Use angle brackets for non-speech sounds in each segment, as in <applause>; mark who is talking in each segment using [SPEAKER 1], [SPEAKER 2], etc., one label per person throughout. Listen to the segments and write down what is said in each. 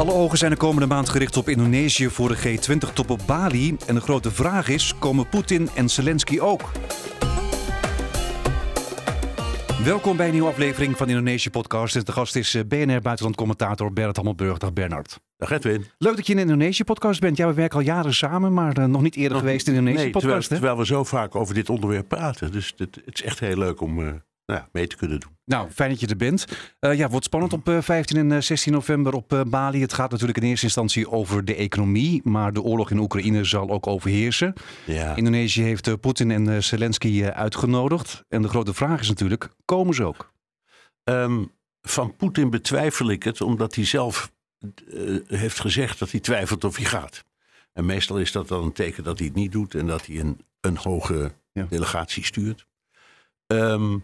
[SPEAKER 1] Alle ogen zijn de komende maand gericht op Indonesië voor de G20-top op Bali. En de grote vraag is: komen Poetin en Zelensky ook? Welkom bij een nieuwe aflevering van Indonesië Podcast. De gast is eh, BNR-buitenlandcommentator Bernard Hammelburg. Dag Bernard.
[SPEAKER 2] Dag Edwin.
[SPEAKER 1] Leuk dat je in de Indonesië Podcast bent. Ja, we werken al jaren samen, maar uh, nog niet eerder
[SPEAKER 2] Nog-
[SPEAKER 1] geweest in de Indonesië
[SPEAKER 2] Nee,
[SPEAKER 1] Podcast.
[SPEAKER 2] terwijl, terwijl we zo vaak over dit onderwerp praten. Dus het, het is echt heel leuk om eh, nou ja, mee te kunnen doen.
[SPEAKER 1] Nou, fijn dat je er bent. Eh, ja, wordt spannend op eh, 15 en eh, 16 november op eh, Bali. Het gaat natuurlijk in eerste instantie over de economie, maar de oorlog in Oekraïne zal ook overheersen.
[SPEAKER 2] Ja.
[SPEAKER 1] Indonesië heeft eh, Poetin en eh, Zelensky eh, uitgenodigd. En de grote vraag is natuurlijk, komen ze ook?
[SPEAKER 2] Ehm, van Poetin betwijfel ik het, omdat hij zelf eh, heeft gezegd dat hij twijfelt of hij gaat. En meestal is dat dan een teken dat hij het niet doet en dat hij een, een hoge
[SPEAKER 1] Ja.
[SPEAKER 2] delegatie stuurt. Ehm,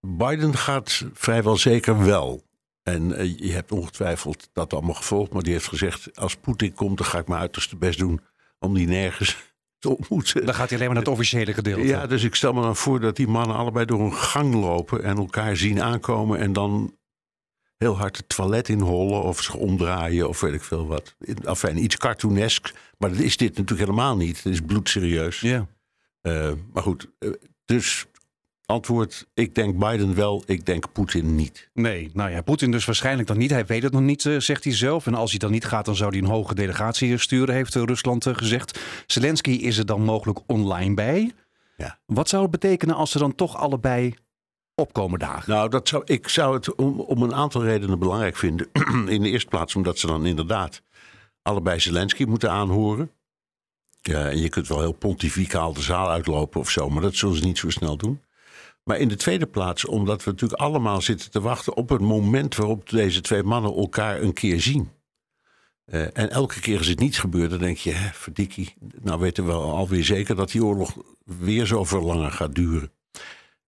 [SPEAKER 2] Biden gaat vrijwel zeker wel. En eh, je hebt ongetwijfeld dat allemaal gevolgd, maar die heeft gezegd: als Poetin komt, dan ga ik mijn uiterste best doen om die nergens <laughs> te ontmoeten.
[SPEAKER 1] Dan gaat hij alleen maar naar het officiële gedeelte.
[SPEAKER 2] Ja, dus ik stel me dan voor dat die mannen allebei door een gang lopen en elkaar zien aankomen en dan heel hard het toilet inhollen of zich omdraaien of weet ik veel wat. Enfin, iets cartoonesk, maar dat is dit natuurlijk helemaal niet. Het is bloedserieus.
[SPEAKER 1] ja.
[SPEAKER 2] Eh, maar goed, eh, dus antwoord, ik denk Biden wel, ik denk Poetin niet.
[SPEAKER 1] Nee, nou ja, Poetin dus waarschijnlijk dan niet. Hij weet het nog niet, eh, zegt hij zelf. En als hij dan niet gaat, dan zou hij een hoge delegatie sturen, heeft eh, Rusland eh, gezegd. Zelensky is er dan mogelijk online bij.
[SPEAKER 2] Ja.
[SPEAKER 1] Wat zou het betekenen als ze dan toch allebei opkomen dagen?
[SPEAKER 2] Nou, dat zou, ik zou het om, om een aantal redenen belangrijk vinden. <clears throat> In de eerste plaats omdat ze dan inderdaad allebei Zelensky moeten aanhoren. Ja, en je kunt wel heel pontificaal de zaal uitlopen of zo, maar dat zullen ze niet zo snel doen. Maar in de tweede plaats omdat we natuurlijk allemaal zitten te wachten op het moment waarop deze twee mannen elkaar een keer zien. Eh, en elke keer als het niet gebeurt, dan denk je, hè, verdikkie, nou weten we alweer zeker dat die oorlog weer zoveel langer gaat duren.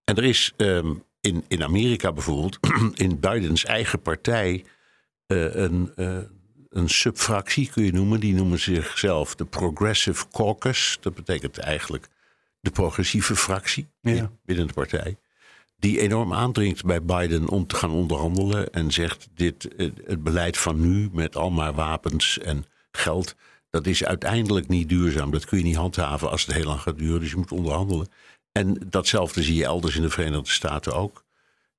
[SPEAKER 2] En er is ehm, in, in Amerika bijvoorbeeld, <clears throat> in Bidens eigen partij, eh, een, eh, een subfractie kun je noemen. Die noemen zichzelf de Progressive Caucus. Dat betekent eigenlijk de progressieve fractie
[SPEAKER 1] Ja.
[SPEAKER 2] binnen de partij. Die enorm aandringt bij Biden om te gaan onderhandelen. En zegt: dit, het beleid van nu met al maar wapens en geld. Dat is uiteindelijk niet duurzaam. Dat kun je niet handhaven als het heel lang gaat duren. Dus je moet onderhandelen. En datzelfde zie je elders in de Verenigde Staten ook.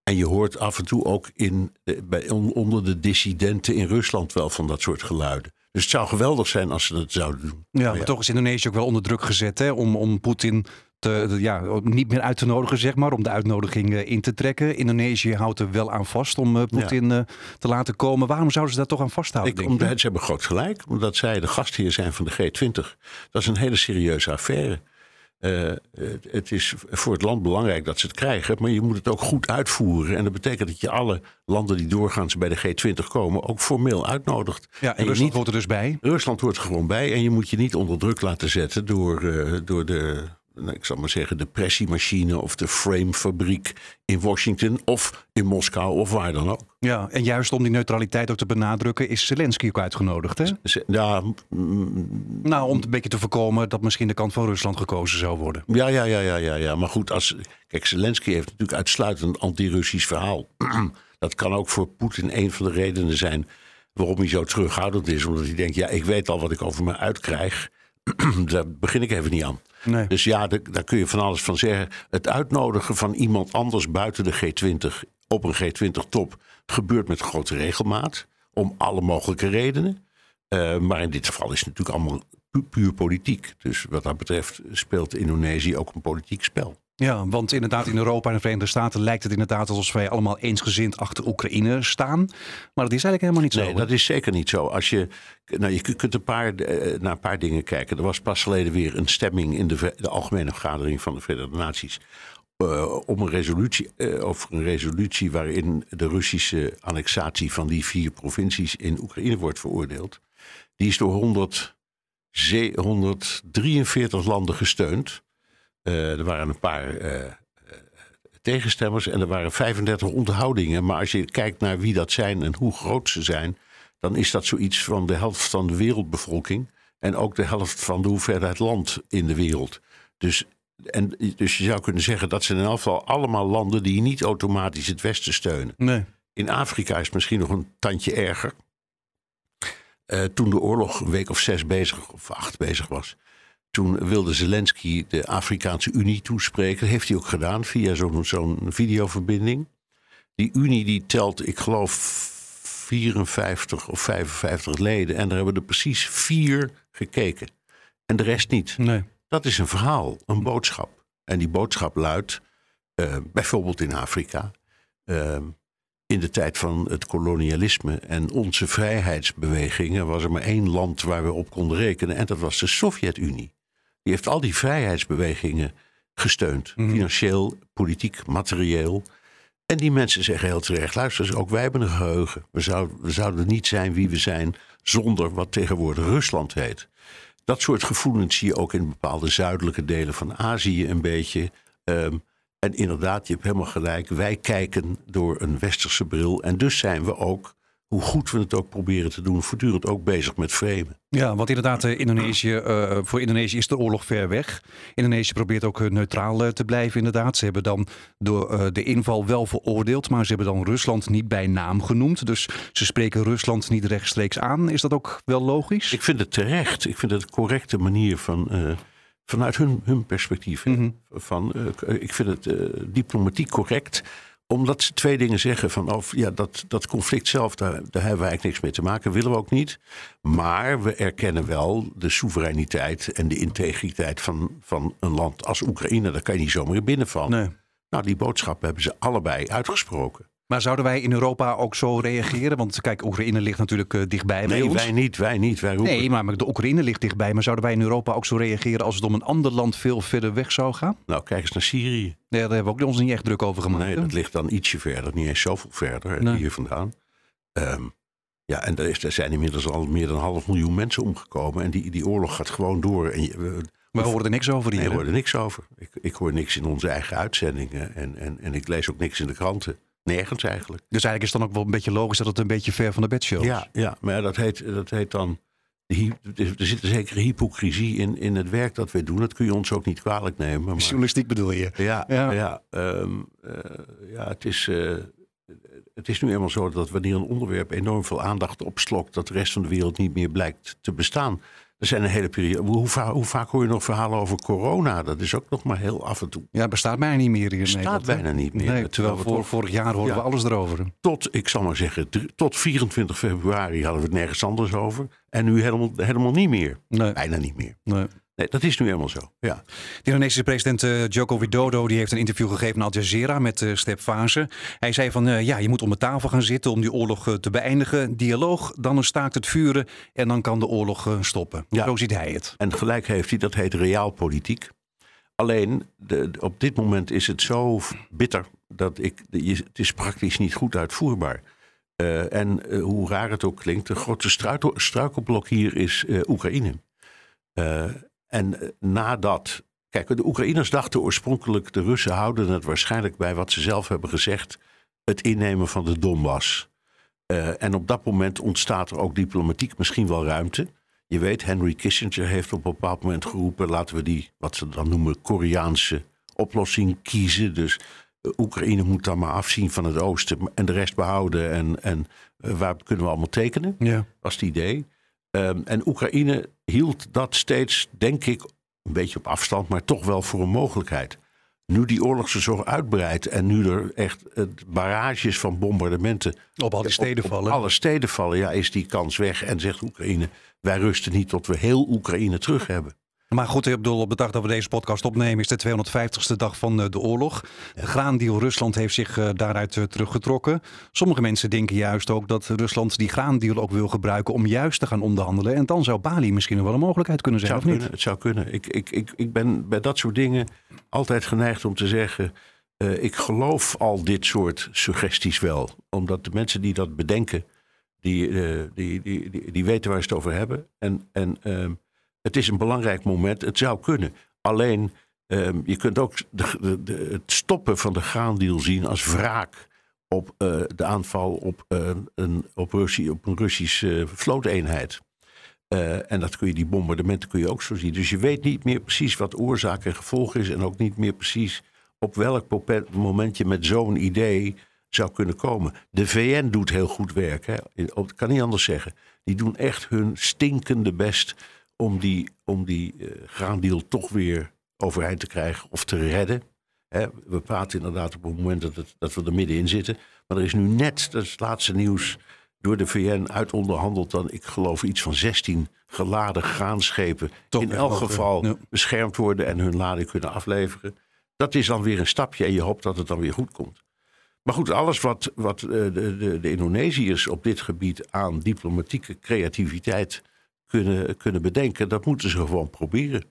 [SPEAKER 2] En je hoort af en toe ook in, eh, bij, on- onder de dissidenten in Rusland wel van dat soort geluiden. Dus het zou geweldig zijn als ze dat zouden doen.
[SPEAKER 1] Ja,
[SPEAKER 2] Maar
[SPEAKER 1] toch is Indonesië ook wel onder druk gezet hè, om, om Poetin te, ja, niet meer uit te nodigen, zeg maar, om de uitnodiging eh, in te trekken. Indonesië houdt er wel aan vast om eh, Poetin eh, te laten komen. Waarom zouden ze daar toch aan vasthouden?
[SPEAKER 2] Ik, omdat ze hebben groot gelijk, omdat zij de gastheer zijn van de G20. Dat is een hele serieuze affaire. Eh, het, het is voor het land belangrijk dat ze het krijgen, maar je moet het ook goed uitvoeren. En dat betekent dat je alle landen die doorgaans bij de G20 komen ook formeel uitnodigt.
[SPEAKER 1] Ja,
[SPEAKER 2] En
[SPEAKER 1] Rusland
[SPEAKER 2] niet-
[SPEAKER 1] hoort er dus bij.
[SPEAKER 2] Rusland hoort er gewoon bij en je moet je niet onder druk laten zetten door, eh, door de, nou, ik zal maar zeggen, de pressiemachine of de framefabriek in Washington of in Moskou of waar dan ook.
[SPEAKER 1] Ja, en juist om die neutraliteit ook te benadrukken, is Zelensky ook uitgenodigd. Hè?
[SPEAKER 2] Ja, mm,
[SPEAKER 1] Nou, om het een beetje te voorkomen dat misschien de kant van Rusland gekozen zou worden.
[SPEAKER 2] Ja, ja, ja, ja, ja, ja. Maar goed, als, kijk, Zelensky heeft natuurlijk uitsluitend een anti-Russisch verhaal. <clears throat> Dat kan ook voor Poetin een van de redenen zijn waarom hij zo terughoudend is. Omdat hij denkt, ja, ik weet al wat ik over me uitkrijg. <clears throat> Daar begin ik even niet aan.
[SPEAKER 1] Nee.
[SPEAKER 2] Dus ja, daar, kun je van alles van zeggen. Het uitnodigen van iemand anders buiten de G20 op een G20-top gebeurt met grote regelmaat. Om alle mogelijke redenen. Eh, maar in dit geval is het natuurlijk allemaal pu- puur politiek. Dus wat dat betreft speelt Indonesië ook een politiek spel.
[SPEAKER 1] Ja, want inderdaad in Europa en de Verenigde Staten lijkt het inderdaad alsof wij allemaal eensgezind achter Oekraïne staan. Maar dat is eigenlijk helemaal niet zo.
[SPEAKER 2] Nee, dat is zeker niet zo. Als je, nou, je kunt- een paar, eh, naar een paar dingen kijken. Er was pas geleden weer een stemming in de, Algemene Vergadering van de Verenigde Naties. eh, om een resolutie, eh, over een resolutie waarin de Russische annexatie van die vier provincies in Oekraïne wordt veroordeeld. Die is door 100, ze- 143 landen gesteund. Eh, er waren een paar eh, tegenstemmers en er waren 35 onthoudingen. Maar als je kijkt naar wie dat zijn en hoe groot ze zijn, dan is dat zoiets van de helft van de wereldbevolking. En ook de helft van de hoeveelheid land in de wereld. Dus, en, dus je zou kunnen zeggen dat zijn in elk geval allemaal landen die niet automatisch het Westen steunen.
[SPEAKER 1] Nee.
[SPEAKER 2] In Afrika is het misschien nog een tandje erger. toen de oorlog een week of zes bezig, of acht bezig was. Toen wilde Zelensky de Afrikaanse Unie toespreken. Dat heeft hij ook gedaan via zo'n zo'n videoverbinding. Die Unie die telt, ik geloof, 54 of 55 leden. En daar hebben er precies vier gekeken. En de rest niet.
[SPEAKER 1] Nee.
[SPEAKER 2] Dat is een verhaal, een boodschap. En die boodschap luidt, uh, bijvoorbeeld in Afrika, uh, in de tijd van het kolonialisme en onze vrijheidsbewegingen was er maar één land waar we op konden rekenen. En dat was de Sovjet-Unie. Die heeft al die vrijheidsbewegingen gesteund.
[SPEAKER 1] Mhm.
[SPEAKER 2] Financieel, politiek, materieel. En die mensen zeggen heel terecht: luister, ook wij hebben een geheugen. We zouden, we zouden niet zijn wie we zijn zonder wat tegenwoordig Rusland heet. Dat soort gevoelens zie je ook in bepaalde zuidelijke delen van Azië een beetje. Ehm, en inderdaad, je hebt helemaal gelijk. Wij kijken door een westerse bril. En dus zijn we ook, hoe goed we het ook proberen te doen, voortdurend ook bezig met framen.
[SPEAKER 1] Ja, want inderdaad, eh, Indonesië, uh, voor Indonesië is de oorlog ver weg. Indonesië probeert ook eh, neutraal te blijven, inderdaad. Ze hebben dan door de inval wel veroordeeld, maar ze hebben dan Rusland niet bij naam genoemd. Dus ze spreken Rusland niet rechtstreeks aan. Is dat ook wel logisch?
[SPEAKER 2] Ik vind het terecht. Ik vind het een correcte manier van vanuit hun, hun perspectief.
[SPEAKER 1] Mhm.
[SPEAKER 2] van, ik vind het diplomatiek correct. Omdat ze twee dingen zeggen van of, ja, dat, dat conflict zelf, daar, daar hebben we eigenlijk niks mee te maken, willen we ook niet. Maar we erkennen wel de soevereiniteit en de integriteit van, van een land als Oekraïne. Daar kan je niet zomaar binnenvallen.
[SPEAKER 1] Nee.
[SPEAKER 2] Nou, die boodschap hebben ze allebei uitgesproken.
[SPEAKER 1] Maar zouden wij in Europa ook zo reageren? Want kijk, Oekraïne ligt natuurlijk uh, dichtbij
[SPEAKER 2] nee,
[SPEAKER 1] ons.
[SPEAKER 2] wij niet, wij niet. Wij
[SPEAKER 1] roepen... Nee, maar de Oekraïne ligt dichtbij. Maar zouden wij in Europa ook zo reageren als het om een ander land veel verder weg zou gaan?
[SPEAKER 2] Nou, kijk eens naar Syrië.
[SPEAKER 1] Nee, daar hebben we ook ons niet echt druk over gemaakt.
[SPEAKER 2] Nee, dat ligt dan ietsje verder, niet eens zoveel verder, nee. hier vandaan. Um, ja, en er, is, er, zijn inmiddels al meer dan een half miljoen mensen omgekomen. En die, die oorlog gaat gewoon door. En je,
[SPEAKER 1] we, we horen er niks over hier.
[SPEAKER 2] Nee, we horen er niks over. Ik, ik hoor niks in onze eigen uitzendingen. En, en, en ik lees ook niks in de kranten. Nergens eigenlijk.
[SPEAKER 1] Dus eigenlijk is het dan ook wel een beetje logisch dat het een beetje ver van de bedshow is.
[SPEAKER 2] Ja, ja maar dat heet, dat heet dan. Er zit een zekere hypocrisie in, in het werk dat we doen. Dat kun je ons ook niet kwalijk nemen. Maar,
[SPEAKER 1] Journalistiek bedoel je?
[SPEAKER 2] Ja, ja. ja, um, uh, ja het, is, uh, het is nu eenmaal zo dat wanneer een onderwerp enorm veel aandacht opslokt, dat de rest van de wereld niet meer blijkt te bestaan. Er zijn een hele periode. Hoe, va hoe, vaak hoor je nog verhalen over corona? Dat is ook nog maar heel af en toe.
[SPEAKER 1] Ja, bestaat bijna niet meer hier.
[SPEAKER 2] Bestaat bijna niet meer.
[SPEAKER 1] Nee, terwijl voor, tot, vorig jaar hoorden ja, we alles erover.
[SPEAKER 2] Tot, ik zal maar zeggen, tot 24 februari hadden we het nergens anders over. En nu helemaal, helemaal niet meer.
[SPEAKER 1] Nee.
[SPEAKER 2] Bijna niet meer.
[SPEAKER 1] Nee.
[SPEAKER 2] Nee, dat is nu helemaal zo. Ja.
[SPEAKER 1] De Indonesische president uh, Joko Widodo die heeft een interview gegeven aan Al Jazeera met uh, Step Fase. Hij zei van uh, ja, je moet om de tafel gaan zitten om die oorlog te beëindigen. Dialoog, dan een staakt het vuren en dan kan de oorlog stoppen.
[SPEAKER 2] Ja.
[SPEAKER 1] Zo ziet hij het.
[SPEAKER 2] En gelijk heeft hij, dat heet realpolitiek. Alleen de, op dit moment is het zo bitter dat ik, je, het is praktisch niet goed uitvoerbaar. en hoe raar het ook klinkt, de grootste struikelblok hier is Oekraïne. En eh, nadat. Kijk, de Oekraïners dachten oorspronkelijk. de Russen houden het waarschijnlijk bij wat ze zelf hebben gezegd. het innemen van de Donbass. Uh, en op dat moment ontstaat er ook diplomatiek misschien wel ruimte. Je weet, Henry Kissinger heeft op een bepaald moment geroepen. laten we die, wat ze dan noemen, Koreaanse oplossing kiezen. Dus uh, Oekraïne moet dan maar afzien van het oosten. en de rest behouden. En, en waar kunnen we allemaal tekenen?
[SPEAKER 1] Ja.
[SPEAKER 2] Was het idee. Um, en Oekraïne hield dat steeds, denk ik, een beetje op afstand, maar toch wel voor een mogelijkheid. Nu die oorlog zich zo uitbreidt en nu er echt uh, barrages van bombardementen
[SPEAKER 1] op alle steden
[SPEAKER 2] op,
[SPEAKER 1] vallen.
[SPEAKER 2] Op alle steden vallen, ja, is die kans weg. En zegt Oekraïne: wij rusten niet tot we heel Oekraïne terug hebben.
[SPEAKER 1] Maar goed, ik bedoel, op de dag dat we deze podcast opnemen is de 250ste dag van eh, de oorlog. De graandeal Rusland heeft zich uh, daaruit uh, teruggetrokken. Sommige mensen denken juist ook dat Rusland die graandeal ook wil gebruiken om juist te gaan onderhandelen. En dan zou Bali misschien nog wel een mogelijkheid kunnen zijn,
[SPEAKER 2] het
[SPEAKER 1] zou?
[SPEAKER 2] Kunnen, het zou kunnen. Ik, ik, ik, ik ben bij dat soort dingen altijd geneigd om te zeggen... ik geloof al dit soort suggesties wel. Omdat de mensen die dat bedenken, die, die, die, die, die, weten waar ze het over hebben. En... en ehm, het is een belangrijk moment. Het zou kunnen. Alleen, um, je kunt ook de, de, het stoppen van de graandeal zien als wraak op uh, de aanval op, uh, een, op, een Russische uh, vlooteenheid. en dat kun je, die bombardementen kun je ook zo zien. Dus je weet niet meer precies wat oorzaak en gevolg is. En ook niet meer precies op welk moment je met zo'n idee zou kunnen komen. De VN doet heel goed werk, hè. ik kan niet anders zeggen. Die doen echt hun stinkende best om die, om die uh, graandeal toch weer overeind te krijgen of te redden. Hè, we praten inderdaad op het moment dat, het, dat we er middenin zitten. Maar er is nu net, dat is het laatste nieuws, door de VN uitonderhandeld dan, ik geloof, iets van 16 geladen graanschepen. in elk geval beschermd worden en hun lading kunnen afleveren. Dat is dan weer een stapje en je hoopt dat het dan weer goed komt. Maar goed, alles wat, wat eh, de, de, de Indonesiërs op dit gebied aan diplomatieke creativiteit kunnen, kunnen bedenken, dat moeten ze gewoon proberen.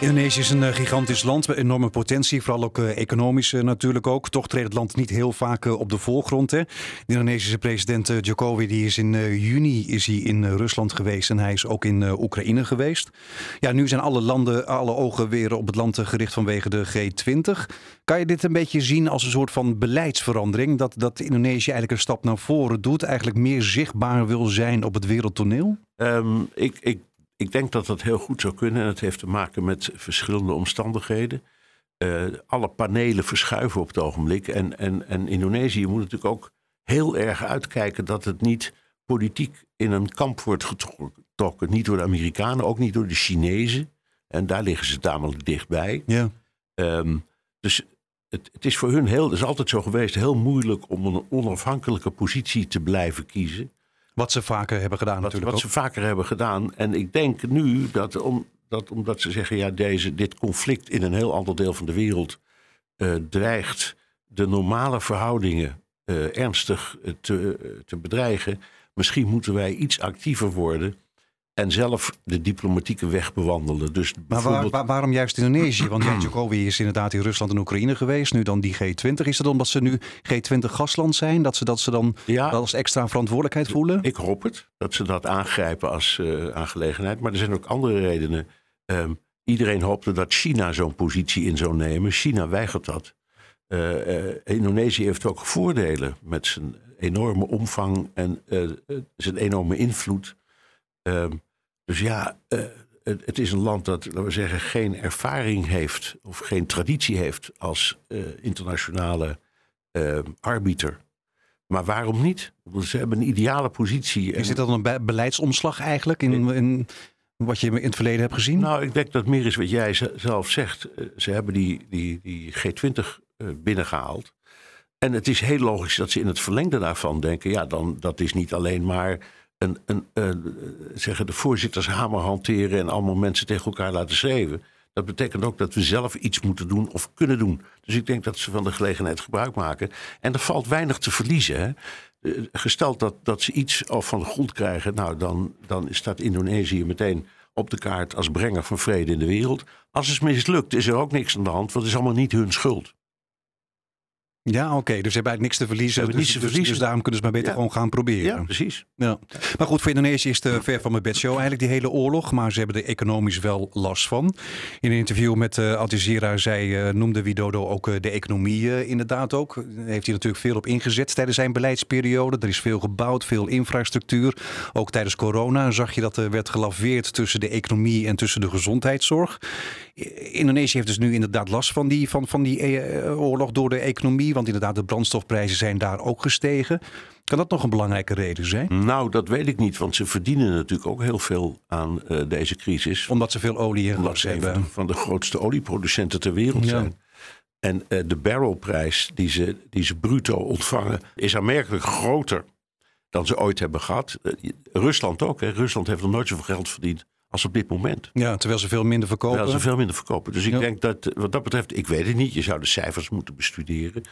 [SPEAKER 1] Indonesië is een eh, gigantisch land met enorme potentie, vooral ook uh, economisch uh, natuurlijk ook. Toch treedt het land niet heel vaak op de voorgrond. Hè. De Indonesische president Jokowi die is in juni is hij in Rusland geweest en hij is ook in Oekraïne geweest. Ja, nu zijn alle landen, alle ogen weer op het land gericht vanwege de G20. Kan je dit een beetje zien als een soort van beleidsverandering? Dat, dat Indonesië eigenlijk een stap naar voren doet, eigenlijk meer zichtbaar wil zijn op het wereldtoneel?
[SPEAKER 2] Um, ik, ik ik denk dat dat heel goed zou kunnen. En het heeft te maken met verschillende omstandigheden. Uh, alle panelen verschuiven op het ogenblik. En, en, en Indonesië moet natuurlijk ook heel erg uitkijken dat het niet politiek in een kamp wordt getrokken. Niet door de Amerikanen, ook niet door de Chinezen. En daar liggen ze tamelijk dichtbij. Ja. Um, dus het, het, is voor hun heel, het is altijd zo geweest, heel moeilijk om een onafhankelijke positie te blijven kiezen.
[SPEAKER 1] Wat ze vaker hebben gedaan
[SPEAKER 2] wat,
[SPEAKER 1] natuurlijk
[SPEAKER 2] Wat ze vaker hebben gedaan. En ik denk nu dat, om, dat omdat ze zeggen... ja, deze, dit conflict in een heel ander deel van de wereld... Uh, dreigt de normale verhoudingen uh, ernstig uh, te, te bedreigen. Misschien moeten wij iets actiever worden en zelf de diplomatieke weg bewandelen. Dus
[SPEAKER 1] maar waar, waarom juist Indonesië? Want Jan Jokowi is inderdaad in Rusland en Oekraïne geweest. Nu dan die G20. Is dat omdat ze nu G20 gastland zijn? Dat ze, dat ze dan ja, als extra verantwoordelijkheid voelen?
[SPEAKER 2] Ik hoop het. Dat ze dat aangrijpen als uh, aangelegenheid. Maar er zijn ook andere redenen. Um, iedereen hoopte dat China zo'n positie in zou nemen. China weigert dat. Uh, uh, Indonesië heeft ook voordelen met zijn enorme omvang en zijn enorme invloed. Um, dus ja, uh, het, het, is een land dat, laten we zeggen, geen ervaring heeft of geen traditie heeft als uh, internationale uh, arbiter. Maar waarom niet? Ze hebben een ideale positie.
[SPEAKER 1] Is dit dan een beleidsomslag eigenlijk in, in wat je in het verleden hebt gezien?
[SPEAKER 2] Nou, ik denk dat meer is wat jij zelf zegt. Ze hebben die, die, die G20 binnengehaald. En het is heel logisch dat ze in het verlengde daarvan denken: ja, dan dat is niet alleen maar een, een, een, zeggen de voorzitters hamer hanteren en allemaal mensen tegen elkaar laten schreeuwen. Dat betekent ook dat we zelf iets moeten doen of kunnen doen. Dus ik denk dat ze van de gelegenheid gebruik maken. En er valt weinig te verliezen. Hè? Eh, gesteld dat, dat ze iets van de grond krijgen, nou dan, dan staat Indonesië meteen op de kaart als brenger van vrede in de wereld. Als het mislukt, is er ook niks aan de hand, want het is allemaal niet hun schuld.
[SPEAKER 1] Ja, oké. Dus ze hebben eigenlijk niks te verliezen. Dus, niets te dus- verliezen. Dus, daarom kunnen ze maar beter gewoon gaan proberen.
[SPEAKER 2] Ja, precies.
[SPEAKER 1] Ja. Maar goed, voor Indonesië is het ver van mijn bedshow eigenlijk die hele oorlog. Maar ze hebben er economisch wel last van. In een interview met uh, Al Jazeera zei, uh, noemde Widodo ook uh, de economie uh, inderdaad ook. Daar heeft hij natuurlijk veel op ingezet tijdens zijn beleidsperiode. Er is veel gebouwd, veel infrastructuur. Ook tijdens corona zag je dat er werd gelaveerd tussen de economie en tussen de gezondheidszorg. Indonesië heeft dus nu inderdaad last van die, van, van die oorlog door de economie. Want inderdaad, de brandstofprijzen zijn daar ook gestegen. Kan dat nog een belangrijke reden zijn?
[SPEAKER 2] Nou, dat weet ik niet, want ze verdienen natuurlijk ook heel veel aan uh, deze crisis.
[SPEAKER 1] Omdat ze veel olie en gas hebben.
[SPEAKER 2] Van de grootste olieproducenten ter wereld ja. zijn. En uh, de barrelprijs die ze, die ze bruto ontvangen is aanmerkelijk groter dan ze ooit hebben gehad. Uh, Rusland ook. Hè. Rusland heeft nog nooit zoveel geld verdiend als op dit moment.
[SPEAKER 1] Ja, terwijl ze veel minder verkopen.
[SPEAKER 2] Terwijl ze veel minder verkopen. Dus ik ja. denk dat wat dat betreft, ik weet het niet, je zou de cijfers moeten bestuderen.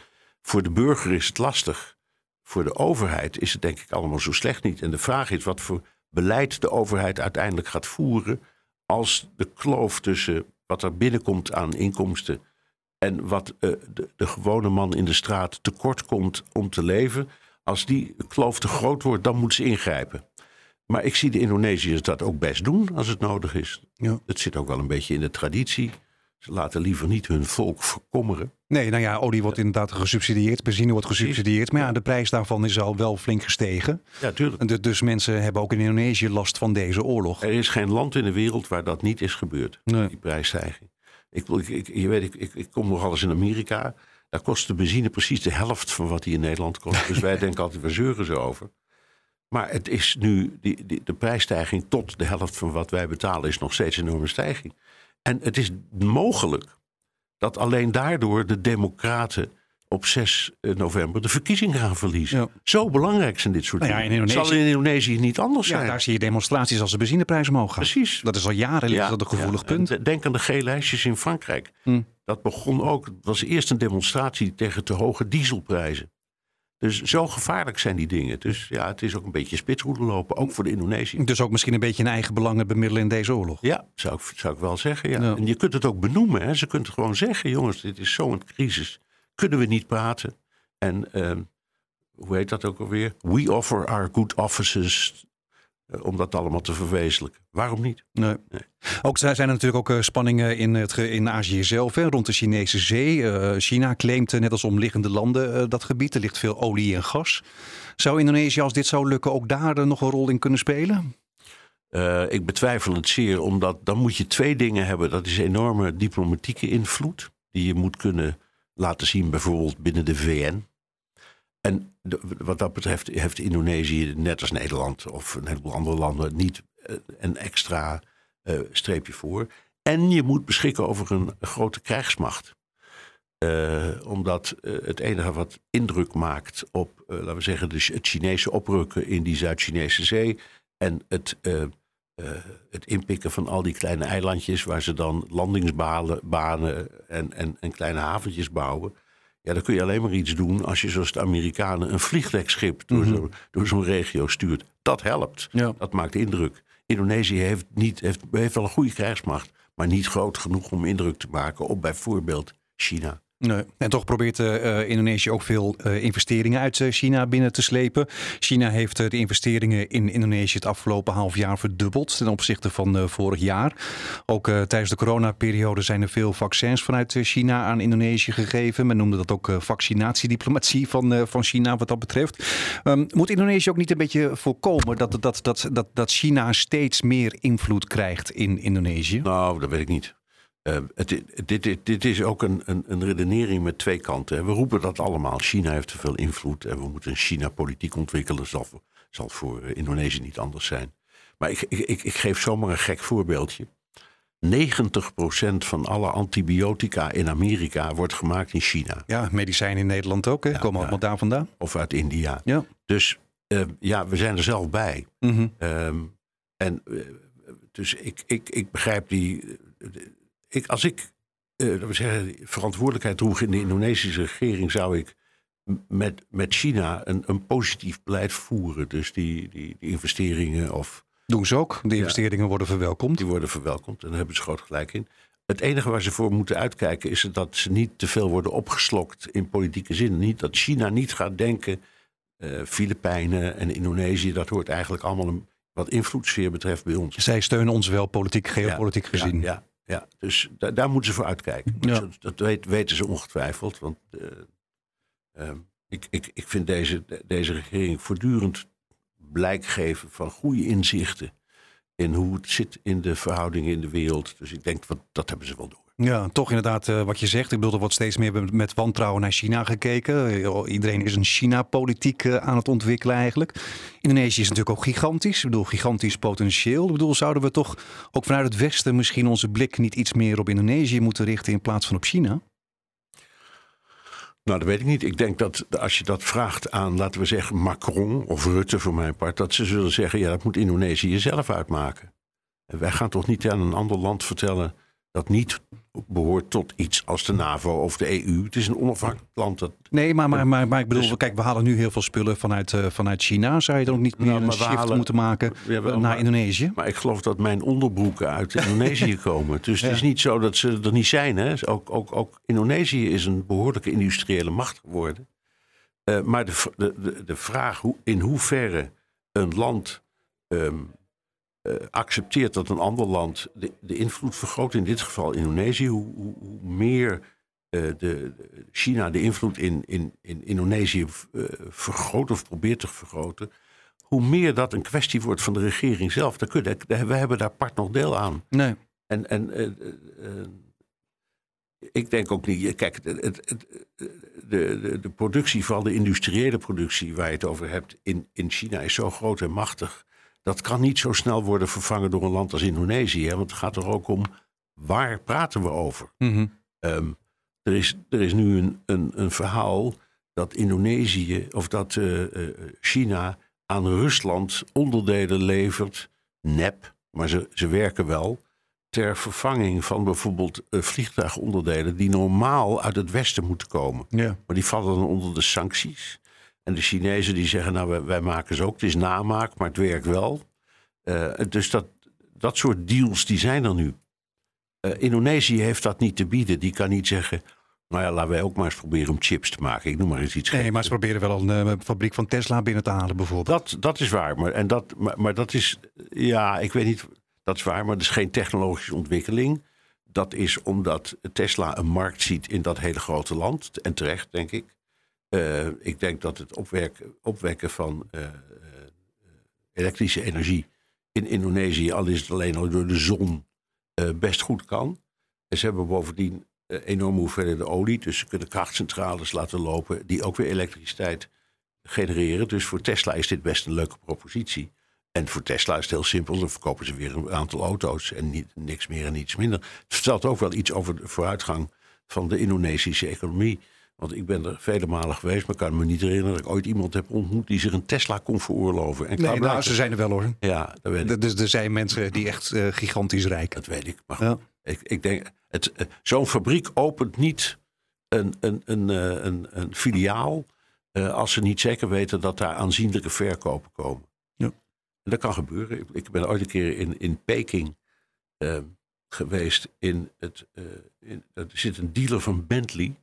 [SPEAKER 2] Voor de burger is het lastig. Voor de overheid is het denk ik allemaal zo slecht niet. En de vraag is wat voor beleid de overheid uiteindelijk gaat voeren als de kloof tussen wat er binnenkomt aan inkomsten en wat uh, de, de, gewone man in de straat tekort komt om te leven, als die kloof te groot wordt, dan moet ze ingrijpen. Maar ik zie de Indonesiërs dat ook best doen als het nodig is. Ja. Het zit ook wel een beetje in de traditie. Ze laten liever niet hun volk verkommeren.
[SPEAKER 1] Nee, nou ja, olie wordt inderdaad gesubsidieerd, benzine wordt gesubsidieerd. Maar ja, de prijs daarvan is al wel flink gestegen.
[SPEAKER 2] Ja, tuurlijk.
[SPEAKER 1] Dus mensen hebben ook in Indonesië last van deze oorlog.
[SPEAKER 2] Er is geen land in de wereld waar dat niet is gebeurd, nee. die prijsstijging. Ik, ik, je weet, ik, ik, ik kom nog alles in Amerika. Daar kost de benzine precies de helft van wat die in Nederland kost. Dus wij <laughs> denken altijd, we zeuren ze over. Maar het is nu, die, die, de prijsstijging tot de helft van wat wij betalen is nog steeds een enorme stijging. En het is mogelijk dat alleen daardoor de democraten op 6 november de verkiezingen gaan verliezen. Zo belangrijk zijn dit soort
[SPEAKER 1] nou ja,
[SPEAKER 2] dingen.
[SPEAKER 1] in Indonesië...
[SPEAKER 2] Zal in Indonesië niet anders
[SPEAKER 1] ja,
[SPEAKER 2] zijn.
[SPEAKER 1] Daar zie je demonstraties als de benzineprijs omhoog gaan.
[SPEAKER 2] Precies.
[SPEAKER 1] Dat is al jaren ligt dat een gevoelig punt.
[SPEAKER 2] En Denk aan de G-lijstjes in Frankrijk.
[SPEAKER 1] Hm.
[SPEAKER 2] Dat begon ook, het was eerst een demonstratie tegen te hoge dieselprijzen. Dus zo gevaarlijk zijn die dingen. Dus ja, het is ook een beetje spitsroeden lopen, ook voor de Indonesië.
[SPEAKER 1] Dus ook misschien een beetje een eigen belangen bemiddelen in deze oorlog.
[SPEAKER 2] Ja, zou ik, zou ik wel zeggen. Ja.
[SPEAKER 1] Ja.
[SPEAKER 2] En je kunt het ook benoemen. Hè. Ze kunt gewoon zeggen, jongens, dit is zo'n crisis. Kunnen we niet praten? En ehm, hoe heet dat ook alweer? We offer our good offices om dat allemaal te verwezenlijken. Waarom niet?
[SPEAKER 1] Nee.
[SPEAKER 2] Nee.
[SPEAKER 1] Ook zijn er natuurlijk ook eh, spanningen in, het, in Azië zelf, hè, rond de Chinese zee. Eh, China claimt, eh, net als omliggende landen, eh, dat gebied. Er ligt veel olie en gas. Zou Indonesië, als dit zou lukken, ook daar eh, nog een rol in kunnen spelen?
[SPEAKER 2] Eh, ik betwijfel het zeer, omdat dan moet je twee dingen hebben. Dat is enorme diplomatieke invloed, die je moet kunnen laten zien, bijvoorbeeld binnen de VN. En wat dat betreft heeft Indonesië, net als Nederland of een heleboel andere landen, niet eh, een extra eh, streepje voor. En je moet beschikken over een grote krijgsmacht. Eh, omdat het enige wat indruk maakt op, laten we zeggen, de, het Chinese oprukken in die Zuid-Chinese zee. En het, het inpikken van al die kleine eilandjes waar ze dan landingsbanen banen en, en, en kleine haventjes bouwen. Ja, dan kun je alleen maar iets doen als je zoals de Amerikanen een vliegdekschip door zo'n door zo'n regio stuurt. Dat helpt.
[SPEAKER 1] Ja.
[SPEAKER 2] Dat maakt indruk. Indonesië heeft, niet, heeft, heeft wel een goede krijgsmacht, maar niet groot genoeg om indruk te maken op bijvoorbeeld China.
[SPEAKER 1] Nee. En toch probeert eh, eh, Indonesië ook veel eh, investeringen uit China binnen te slepen. China heeft de investeringen in Indonesië het afgelopen half jaar verdubbeld ten opzichte van vorig jaar. Ook tijdens de coronaperiode zijn er veel vaccins vanuit China aan Indonesië gegeven. Men noemde dat ook vaccinatiediplomatie van, van China wat dat betreft. Ehm, moet Indonesië ook niet een beetje voorkomen dat, dat, dat, dat, dat China steeds meer invloed krijgt in Indonesië?
[SPEAKER 2] Nou, dat weet ik niet. Eh, het, dit, dit, dit is ook een, een, een redenering met twee kanten. We roepen dat allemaal. China heeft te veel invloed en we moeten een China-politiek ontwikkelen. Zal, zal voor eh, Indonesië niet anders zijn. Maar ik, ik, ik, geef zomaar een gek voorbeeldje. 90% van alle antibiotica in Amerika wordt gemaakt in China
[SPEAKER 1] Ja, medicijnen in Nederland ook. Hè? Komen
[SPEAKER 2] ja.
[SPEAKER 1] allemaal daar vandaan.
[SPEAKER 2] of uit India.
[SPEAKER 1] Ja.
[SPEAKER 2] Dus eh, ja, we zijn er zelf bij.
[SPEAKER 1] Mhm.
[SPEAKER 2] Ehm, en dus ik, ik, ik begrijp die. Ik, als ik eh, we zeggen, verantwoordelijkheid droeg in de Indonesische regering, zou ik met, met China een, een positief beleid voeren. Dus die, die, die investeringen of
[SPEAKER 1] Doen ze ook. De investeringen worden verwelkomd.
[SPEAKER 2] die worden verwelkomd. En daar hebben ze groot gelijk in. Het enige waar ze voor moeten uitkijken is dat ze niet te veel worden opgeslokt in politieke zin. Niet dat China niet gaat denken, eh Filipijnen en Indonesië, dat hoort eigenlijk allemaal een, wat invloedssfeer betreft bij ons.
[SPEAKER 1] Zij steunen ons wel politiek, geopolitiek
[SPEAKER 2] Ja,
[SPEAKER 1] gezien.
[SPEAKER 2] Ja, ja, ja. dus da- daar moeten ze voor uitkijken.
[SPEAKER 1] Ja.
[SPEAKER 2] Dat, dat weet- weten ze ongetwijfeld. Want eh, ehm, ik, ik, ik vind deze, deze regering voortdurend blijk geven van goede inzichten in hoe het zit in de verhoudingen in de wereld. Dus ik denk, wat, dat hebben ze wel door.
[SPEAKER 1] Ja, toch inderdaad eh, wat je zegt. Ik bedoel, er wordt steeds meer met- wantrouwen naar China gekeken. Eh, Iedereen is een China-politiek eh, aan het ontwikkelen eigenlijk. Indonesië is natuurlijk ook gigantisch. Ik bedoel, gigantisch potentieel. Ik bedoel, zouden we toch ook vanuit het Westen misschien onze blik niet iets meer op Indonesië moeten richten in plaats van op China?
[SPEAKER 2] Nou, dat weet ik niet. Ik denk dat als je dat vraagt aan, laten we zeggen, Macron of Rutte voor mijn part, dat ze zullen zeggen, ja, dat moet Indonesië zelf uitmaken. En wij gaan toch niet aan een ander land vertellen dat niet behoort tot iets als de NAVO of de EU. Het is een onafhankelijk land. Dat,
[SPEAKER 1] Nee, maar, maar, maar, maar ik bedoel,
[SPEAKER 2] Dus-
[SPEAKER 1] kijk, we halen nu heel veel spullen vanuit, eh, vanuit China. Zou je dan ook niet meer
[SPEAKER 2] Nou,
[SPEAKER 1] een shift
[SPEAKER 2] halen-
[SPEAKER 1] moeten maken
[SPEAKER 2] Ja, wel,
[SPEAKER 1] eh, naar
[SPEAKER 2] maar-
[SPEAKER 1] Indonesië?
[SPEAKER 2] maar ik geloof dat mijn onderbroeken uit <laughs> Indonesië komen. Dus het is niet zo dat ze er niet zijn. Hè. Ook, ook, ook Indonesië is een behoorlijke industriële macht geworden. Eh, maar de, de, de vraag hoe, in hoeverre een land ehm, eh, accepteert dat een ander land de, de invloed vergroot, in dit geval Indonesië, hoe, hoe, hoe meer eh, de, China de invloed in, in, in Indonesië eh, vergroot of probeert te vergroten, hoe meer dat een kwestie wordt van de regering zelf. Kunnen, we hebben daar part nog deel aan.
[SPEAKER 1] Nee.
[SPEAKER 2] En, en ik denk ook niet. Kijk, het, het, de, de, de, productie, vooral de industriële productie waar je het over hebt in, in China, is zo groot en machtig. Dat kan niet zo snel worden vervangen door een land als Indonesië. Hè? Want het gaat er ook om waar praten we over. Ehm, er, is, er is nu een, een, een verhaal dat Indonesië of dat eh, eh, China aan Rusland onderdelen levert, nep, maar ze, ze werken wel, ter vervanging van bijvoorbeeld eh, vliegtuigonderdelen die normaal uit het Westen moeten komen.
[SPEAKER 1] Ja.
[SPEAKER 2] Maar die vallen dan onder de sancties. En de Chinezen die zeggen, nou wij, wij maken ze ook, het is namaak, maar het werkt wel. Uh, dus dat, dat soort deals die zijn er nu. Uh, Indonesië heeft dat niet te bieden. Die kan niet zeggen, nou ja, laten wij ook maar eens proberen om chips te maken. Ik noem maar eens iets
[SPEAKER 1] Nee, maar ze proberen wel een uh, fabriek van Tesla binnen te halen bijvoorbeeld.
[SPEAKER 2] Dat, dat is waar. Maar, en dat, maar, maar dat is, ja, ik weet niet, dat is waar. Maar dat is geen technologische ontwikkeling. Dat is omdat Tesla een markt ziet in dat hele grote land. En terecht, denk ik. Uh, ik denk dat het opwekken, van uh, elektrische energie in Indonesië, al is het alleen al door de zon, best goed kan. En ze hebben bovendien enorme hoeveelheden olie. Dus ze kunnen krachtcentrales laten lopen die ook weer elektriciteit genereren. Dus voor Tesla is dit best een leuke propositie. En voor Tesla is het heel simpel. Dan verkopen ze weer een aantal auto's en niet, niks meer en niets minder. Het vertelt ook wel iets over de vooruitgang van de Indonesische economie. Want ik ben er vele malen geweest, maar kan me niet herinneren dat ik ooit iemand heb ontmoet die zich een Tesla kon veroorloven. En
[SPEAKER 1] nee, nou, ze zijn er wel hoor.
[SPEAKER 2] Ja, dat weet ik.
[SPEAKER 1] Dus er zijn mensen die echt uh, gigantisch rijk.
[SPEAKER 2] Dat weet ik. Maar ja. ik, ik denk, het, uh, zo'n fabriek opent niet een, een, een, uh, een, een filiaal als ze niet zeker weten dat daar aanzienlijke verkopen komen.
[SPEAKER 1] Ja.
[SPEAKER 2] En dat kan gebeuren. Ik, ik ben ooit een keer in, in Peking geweest. In het, in, er zit een dealer van Bentley.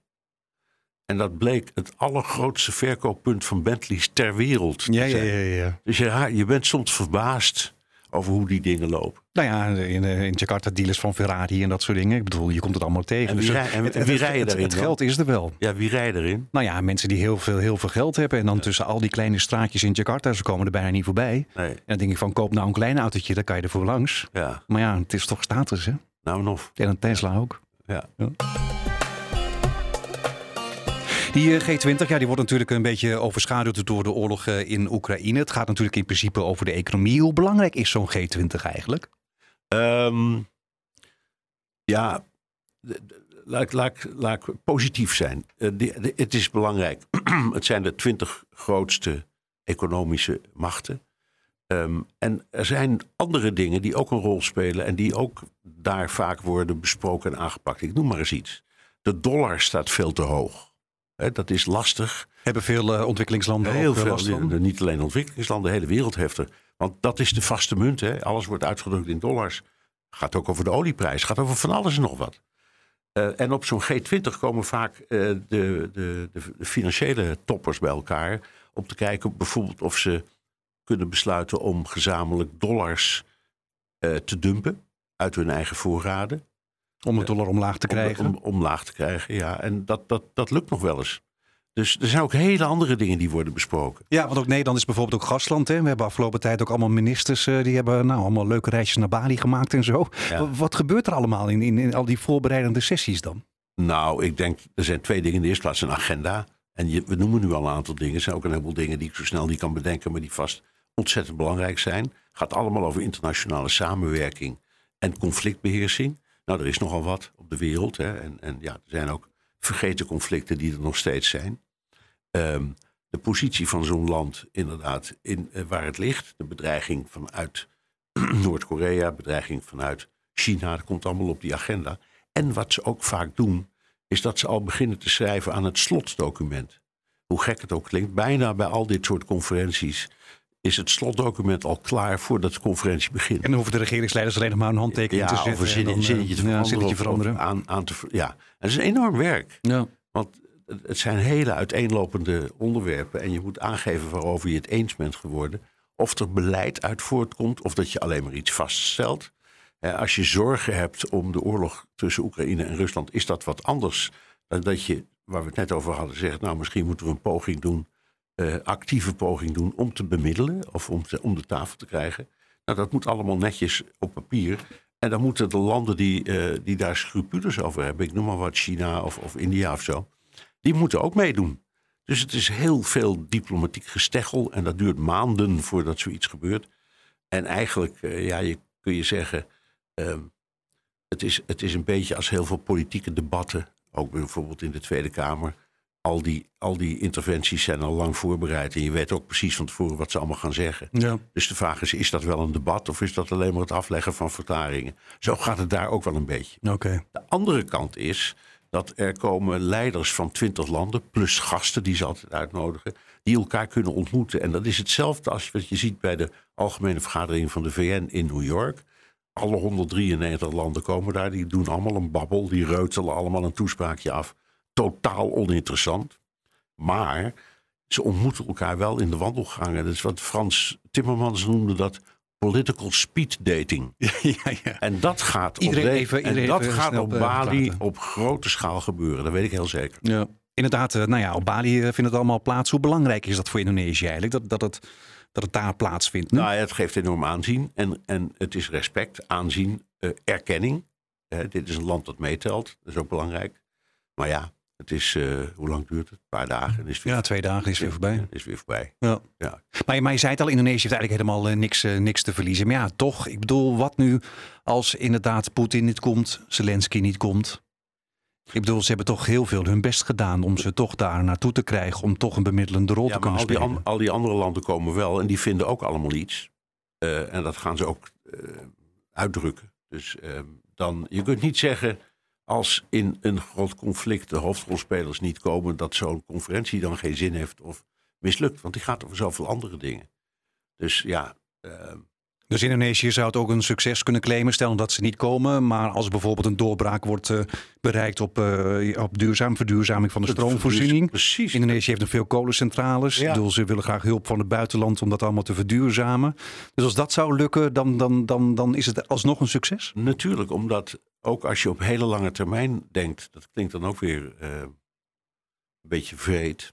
[SPEAKER 2] En dat bleek het allergrootste verkooppunt van Bentleys ter wereld.
[SPEAKER 1] Ja, ja, ja, ja.
[SPEAKER 2] Dus je, je bent soms verbaasd over hoe die dingen lopen.
[SPEAKER 1] Nou ja, in, in Jakarta dealers van Ferrari en dat soort dingen. Ik bedoel, je komt het allemaal tegen.
[SPEAKER 2] En wie,
[SPEAKER 1] dus
[SPEAKER 2] en, het, en wie rijden
[SPEAKER 1] het,
[SPEAKER 2] erin?
[SPEAKER 1] Het, geld is er wel.
[SPEAKER 2] Ja, wie rijden erin?
[SPEAKER 1] Nou ja, mensen die heel veel, heel veel geld hebben. En dan ja. tussen al die kleine straatjes in Jakarta, ze komen er bijna niet voorbij.
[SPEAKER 2] Nee.
[SPEAKER 1] En dan denk ik van, koop nou een klein autootje, dan kan je ervoor langs.
[SPEAKER 2] Ja.
[SPEAKER 1] Maar ja, het is toch status, hè?
[SPEAKER 2] Nou, nog.
[SPEAKER 1] En een Tesla ook.
[SPEAKER 2] Ja.
[SPEAKER 1] ja. Die G20 ja, die wordt natuurlijk een beetje overschaduwd door de oorlog in Oekraïne. Het gaat natuurlijk in principe over de economie. Hoe belangrijk is zo'n G20 eigenlijk?
[SPEAKER 2] Um, ja, laat, laat, laat ik positief zijn. De, het is belangrijk. <clears throat> het zijn de twintig grootste economische machten. Um, en er zijn andere dingen die ook een rol spelen en die ook daar vaak worden besproken en aangepakt. Ik noem maar eens iets. De dollar staat veel te hoog. Dat is lastig.
[SPEAKER 1] Hebben veel uh, ontwikkelingslanden
[SPEAKER 2] Heel
[SPEAKER 1] ook
[SPEAKER 2] veel,
[SPEAKER 1] last van?
[SPEAKER 2] Niet alleen ontwikkelingslanden, de hele wereld heeft er. Want dat is de vaste munt. Hè. Alles wordt uitgedrukt in dollars. Gaat ook over de olieprijs. Gaat over van alles en nog wat. Uh, en op zo'n G20 komen vaak uh, de, de, de, de, financiële toppers bij elkaar. Om te kijken bijvoorbeeld of ze kunnen besluiten om gezamenlijk dollars uh, te dumpen. Uit hun eigen voorraden.
[SPEAKER 1] Om het dollar omlaag te krijgen?
[SPEAKER 2] Om, om, omlaag te krijgen, ja. En dat, dat, dat lukt nog wel eens. Dus er zijn ook hele andere dingen die worden besproken.
[SPEAKER 1] Ja, want ook Nederland is bijvoorbeeld ook gastland. Hè? We hebben afgelopen tijd ook allemaal ministers uh, die hebben nou, allemaal leuke reisjes naar Bali gemaakt en zo. Ja. Wat gebeurt er allemaal in, in, in, al die voorbereidende sessies dan?
[SPEAKER 2] Nou, ik denk, er zijn twee dingen. In de eerste plaats een agenda. En je, we noemen nu al een aantal dingen. Er zijn ook een heleboel dingen die ik zo snel niet kan bedenken, maar die vast ontzettend belangrijk zijn. Het gaat allemaal over internationale samenwerking en conflictbeheersing. Nou, er is nogal wat op de wereld. Hè. En, en ja, er zijn ook vergeten conflicten die er nog steeds zijn. Um, de positie van zo'n land, inderdaad, in, uh, waar het ligt. De bedreiging vanuit <clears throat> Noord-Korea, bedreiging vanuit China. Dat komt allemaal op die agenda. En wat ze ook vaak doen, is dat ze al beginnen te schrijven aan het slotdocument. Hoe gek het ook klinkt, bijna bij al dit soort conferenties is het slotdocument al klaar voordat de conferentie begint.
[SPEAKER 1] En dan hoeven de regeringsleiders alleen nog maar een handtekening
[SPEAKER 2] ja,
[SPEAKER 1] te zetten.
[SPEAKER 2] Of een zinnetje te
[SPEAKER 1] ja,
[SPEAKER 2] veranderen.
[SPEAKER 1] zinnetje
[SPEAKER 2] of-
[SPEAKER 1] veranderen.
[SPEAKER 2] of aan, aan te, ja, en het is een enorm werk.
[SPEAKER 1] Ja.
[SPEAKER 2] Want het- zijn hele uiteenlopende onderwerpen. En je moet aangeven waarover je het eens bent geworden. Of er beleid uit voortkomt, of dat je alleen maar iets vaststelt. Eh, als je zorgen hebt om de oorlog tussen Oekraïne en Rusland, is dat wat anders dan dat je, waar we het net over hadden, zegt, nou misschien moeten we een poging doen, eh, actieve poging doen om te bemiddelen of om, om de tafel te krijgen. Nou, dat moet allemaal netjes op papier. En dan moeten de landen die, uh, die daar scrupules over hebben, ik noem maar wat China of, of India of zo, die moeten ook meedoen. Dus het is heel veel diplomatiek gesteggel en dat duurt maanden voordat zoiets gebeurt. En eigenlijk, uh, ja, je, kun je zeggen, uh, het, is, het is een beetje als heel veel politieke debatten, ook bijvoorbeeld in de Tweede Kamer. Al die, al die interventies zijn al lang voorbereid. En je weet ook precies van tevoren wat ze allemaal gaan zeggen. Ja. Dus de vraag is: is dat wel een debat of is dat alleen maar het afleggen van verklaringen? Zo gaat het daar ook wel een beetje.
[SPEAKER 1] Okay.
[SPEAKER 2] De andere kant is dat er komen leiders van twintig landen, plus gasten die ze altijd uitnodigen, die elkaar kunnen ontmoeten. En dat is hetzelfde als wat je ziet bij de Algemene Vergadering van de VN in New York. Alle 193 landen komen daar, die doen allemaal een babbel, die reutelen allemaal een toespraakje af. Totaal oninteressant. Maar ze ontmoeten elkaar wel in de wandelgangen. Dat is wat Frans Timmermans noemde dat political speed dating. <laughs> ja, ja. En dat gaat iedereen op, even, en dat gaat op Bali op grote schaal gebeuren. Dat weet ik heel zeker.
[SPEAKER 1] Ja. Inderdaad, nou ja, op Bali vindt het allemaal plaats. Hoe belangrijk is dat voor Indonesië eigenlijk? Dat, dat, het, dat het daar plaatsvindt?
[SPEAKER 2] Nou, het geeft enorm aanzien. En, en het is respect, aanzien, uh, erkenning. Uh, dit is een land dat meetelt. Dat is ook belangrijk. Maar ja, het is, uh, hoe lang duurt het? Een paar dagen. Is
[SPEAKER 1] weer, ja, twee dagen is weer voorbij.
[SPEAKER 2] Is weer voorbij.
[SPEAKER 1] Ja. ja. Maar, maar je zei het al, Indonesië heeft eigenlijk helemaal uh, niks, uh, niks te verliezen. Maar ja, toch, ik bedoel, wat nu als inderdaad Poetin niet komt, Zelensky niet komt? Ik bedoel, ze hebben toch heel veel hun best gedaan om ze toch daar naartoe te krijgen. Om toch een bemiddelende rol
[SPEAKER 2] ja,
[SPEAKER 1] te kunnen
[SPEAKER 2] al die
[SPEAKER 1] spelen.
[SPEAKER 2] al die andere landen komen wel en die vinden ook allemaal iets. en dat gaan ze ook uitdrukken. Dus ehm, dan, je kunt niet zeggen als in een groot conflict de hoofdrolspelers niet komen, dat zo'n conferentie dan geen zin heeft of mislukt. Want die gaat over zoveel andere dingen. Dus ja. Uh,
[SPEAKER 1] dus Indonesië zou het ook een succes kunnen claimen, stel dat ze niet komen. Maar als bijvoorbeeld een doorbraak wordt uh, bereikt op, uh, op duurzaam, verduurzaming van de stroomvoorziening.
[SPEAKER 2] Precies.
[SPEAKER 1] Indonesië heeft nog veel kolencentrales. Ja. Ze willen graag hulp van het buitenland om dat allemaal te verduurzamen. Dus als dat zou lukken, dan, dan, dan, dan is het alsnog een succes?
[SPEAKER 2] Natuurlijk, omdat ook als je op hele lange termijn denkt, dat klinkt dan ook weer uh, een beetje vreed.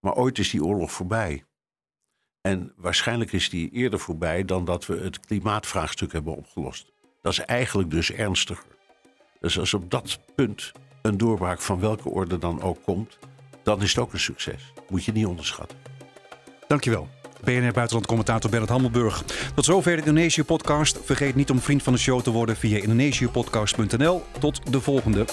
[SPEAKER 2] Maar ooit is die oorlog voorbij. En waarschijnlijk is die eerder voorbij dan dat we het klimaatvraagstuk hebben opgelost. Dat is eigenlijk dus ernstiger. Dus als op dat punt een doorbraak van welke orde dan ook komt, dan is het ook een succes. Moet je niet onderschatten.
[SPEAKER 1] Dankjewel. BNR Buitenland-commentator Bernard Hammelburg. Tot zover de Indonesië-podcast. Vergeet niet om vriend van de show te worden via indonesiëpodcast.nl. Tot de volgende.